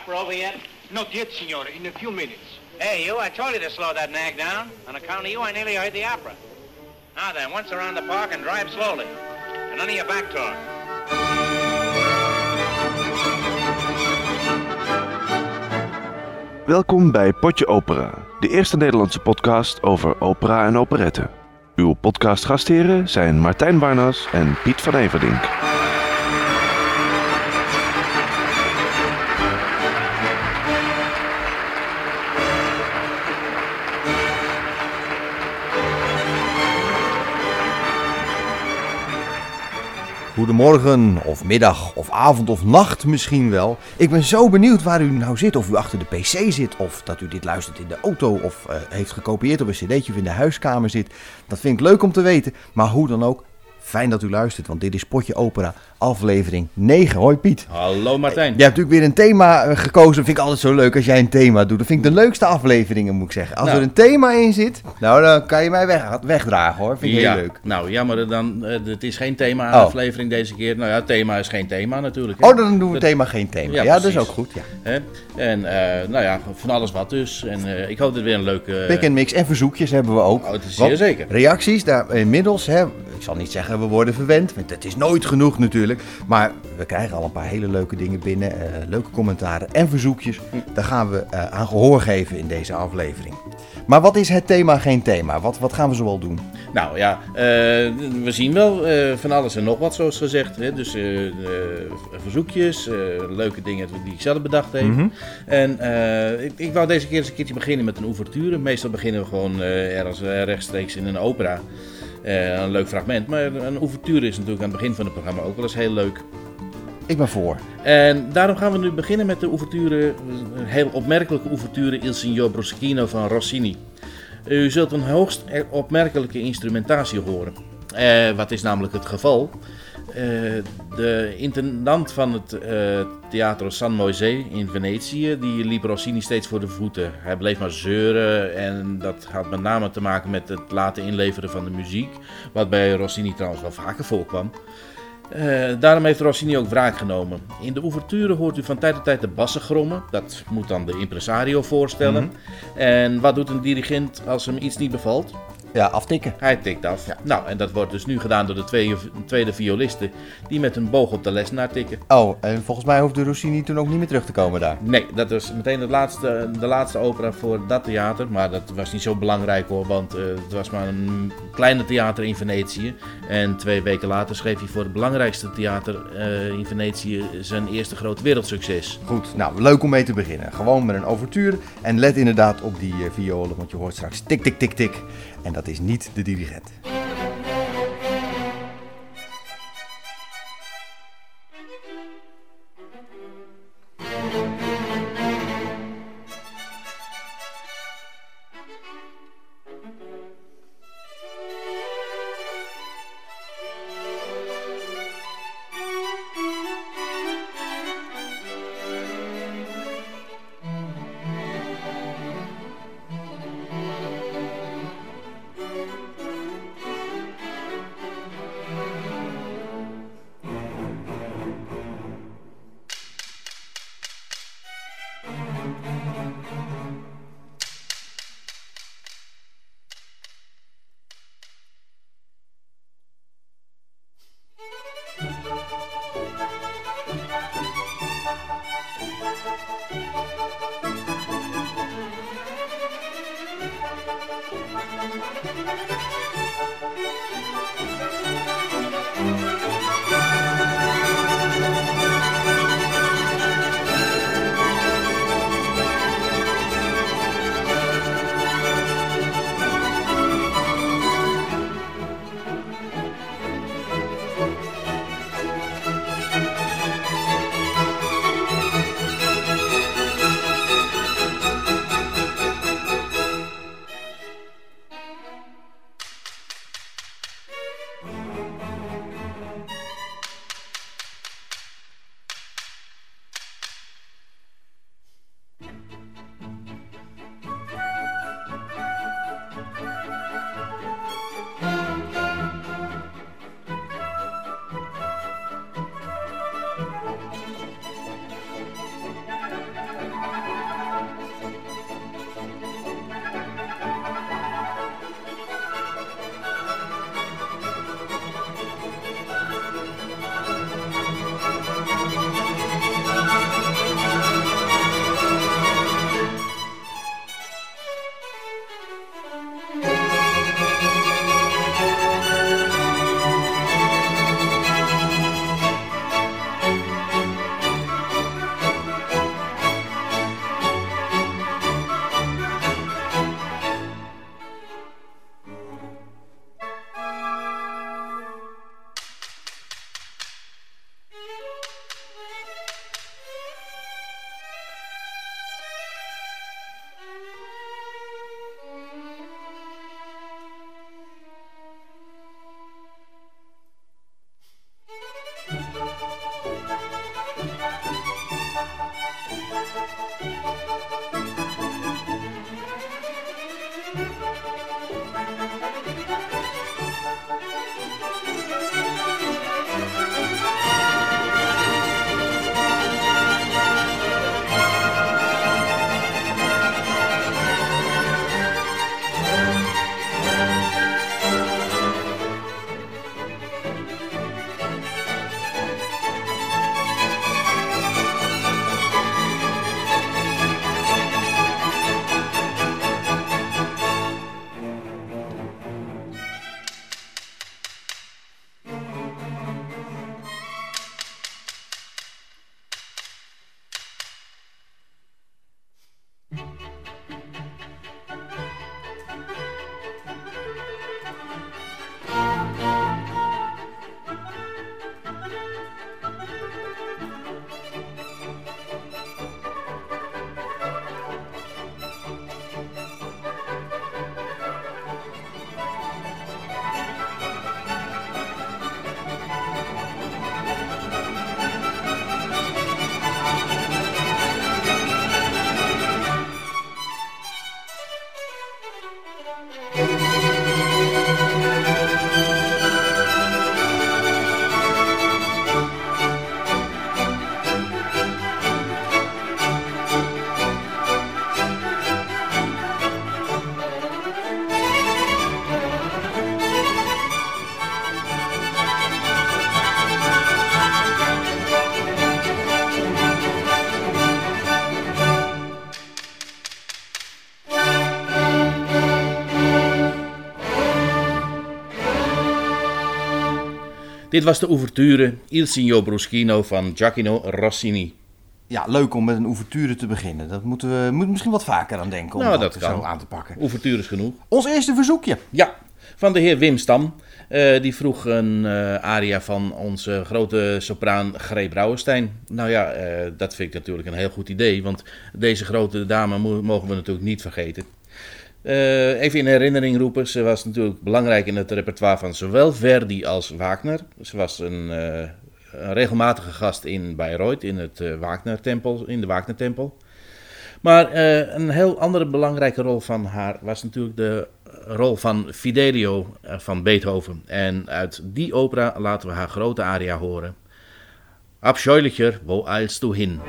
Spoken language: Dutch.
opera over yet? Not yet, signore. In a few minutes. Hey, you, I told you to slow that nag down. On account of you, I nearly heard the opera. Now then, once around the park and drive slowly. And none of your back talk. Welkom bij Potje Opera, de eerste Nederlandse podcast over opera en operetten. Uw podcastgastheren zijn Martijn Barnas en Piet van Everdink. Goedemorgen, of middag, of avond, of nacht misschien wel. Ik ben zo benieuwd waar u nou zit. Of u achter de pc zit, of dat u dit luistert in de auto, of eh, heeft gekopieerd op een cd'tje of in de huiskamer zit. Dat vind ik leuk om te weten. Maar hoe dan ook, fijn dat u luistert, want dit is Potje Opera, aflevering 9. Hoi Piet. Hallo Martijn. Jij hebt natuurlijk weer een thema eh, gekozen. Dat vind ik altijd zo leuk als jij een thema doet. Dat vind ik de leukste afleveringen, moet ik zeggen. Als Nou. er een thema in zit, nou dan kan je mij weg, wegdragen hoor. Vind ik ja, heel leuk. Nou, jammer dan. eh, het is geen thema Oh. aflevering deze keer. Nou ja, het thema is geen thema natuurlijk. hè. Oh, dan doen we het thema geen thema. Ja, Ja, dat is ook goed. Ja. En eh, nou ja, van alles wat dus. En ik hoop dat het weer een leuke... Pick and mix en verzoekjes hebben we ook. Oh, dat is zeer zeker. Reacties, daar inmiddels, hè, ik zal niet zeggen we worden verwend, want het is nooit genoeg natuurlijk. Maar we krijgen al een paar hele leuke dingen binnen, eh, leuke commentaren en verzoekjes. Daar gaan we eh, aan gehoor geven in deze aflevering. Maar wat is het thema geen thema? Wat, wat gaan we zoal doen? Nou ja, eh, we zien wel van alles en nog wat zoals gezegd. Hè. Dus verzoekjes, leuke dingen die ik zelf bedacht heb. Mhm. En ik, ik wou deze keer eens een keertje beginnen met een ouverture. Meestal beginnen we gewoon ergens rechtstreeks in een opera. Eh, een leuk fragment. Maar een ouverture is natuurlijk aan het begin van het programma ook wel eens heel leuk. Ik ben voor. En daarom gaan we nu beginnen met de ouverture, een heel opmerkelijke ouverture Il Signor Bruschino van Rossini. U zult een hoogst opmerkelijke instrumentatie horen. Eh, wat is namelijk het geval? Eh, de intendant van het eh Teatro San Moise in Venetië, die liep Rossini steeds voor de voeten. Hij bleef maar zeuren en dat had met name te maken met het laten inleveren van de muziek. Wat bij Rossini trouwens wel vaker voorkwam. Eh, daarom heeft Rossini ook wraak genomen. In de ouverture hoort u van tijd tot tijd de bassen grommen. Dat moet dan de impresario voorstellen. En wat doet een dirigent als hem iets niet bevalt? Ja, aftikken. Hij tikt af. Nou, en dat wordt dus nu gedaan door de twee, tweede violisten die met een boog op de lesnaar tikken. Oh, en volgens mij hoefde Rossini toen ook niet meer terug te komen daar. Nee, dat was meteen het laatste, de laatste opera voor dat theater. Maar dat was niet zo belangrijk hoor, want eh, het was maar een kleine theater in Venetië. En twee weken later schreef hij voor het belangrijkste theater eh, in Venetië zijn eerste groot wereldsucces. Goed, nou, leuk om mee te beginnen. Gewoon met een overtuur. En let inderdaad op die eh, violen, want je hoort straks tik, tik, tik, tik. En dat is niet de dirigent. Thank you. Música Dit was de ouverture Il Signo Bruschino van Giacomo Rossini. Ja, leuk om met een ouverture te beginnen. Dat moeten we moeten misschien wat vaker aan denken om Nou, dat, zo aan te pakken. Ouvertures genoeg. Ons eerste verzoekje. Ja, van de heer Wim Stam. Eh, die vroeg een eh, aria van onze grote sopraan Greet Brouwenstein. Nou ja, eh, dat vind ik natuurlijk een heel goed idee, want deze grote dame mo- mogen we natuurlijk niet vergeten. Eh, even in herinnering roepen, ze was natuurlijk belangrijk in het repertoire van zowel Verdi als Wagner. Ze was een, eh, een regelmatige gast in Bayreuth, in, het, eh, Wagner-tempel, in de Wagner-tempel. Maar een heel andere belangrijke rol van haar was natuurlijk de rol van Fidelio van Beethoven. En uit die opera laten we haar grote aria horen. Abscheulicher, wo eilst du hin?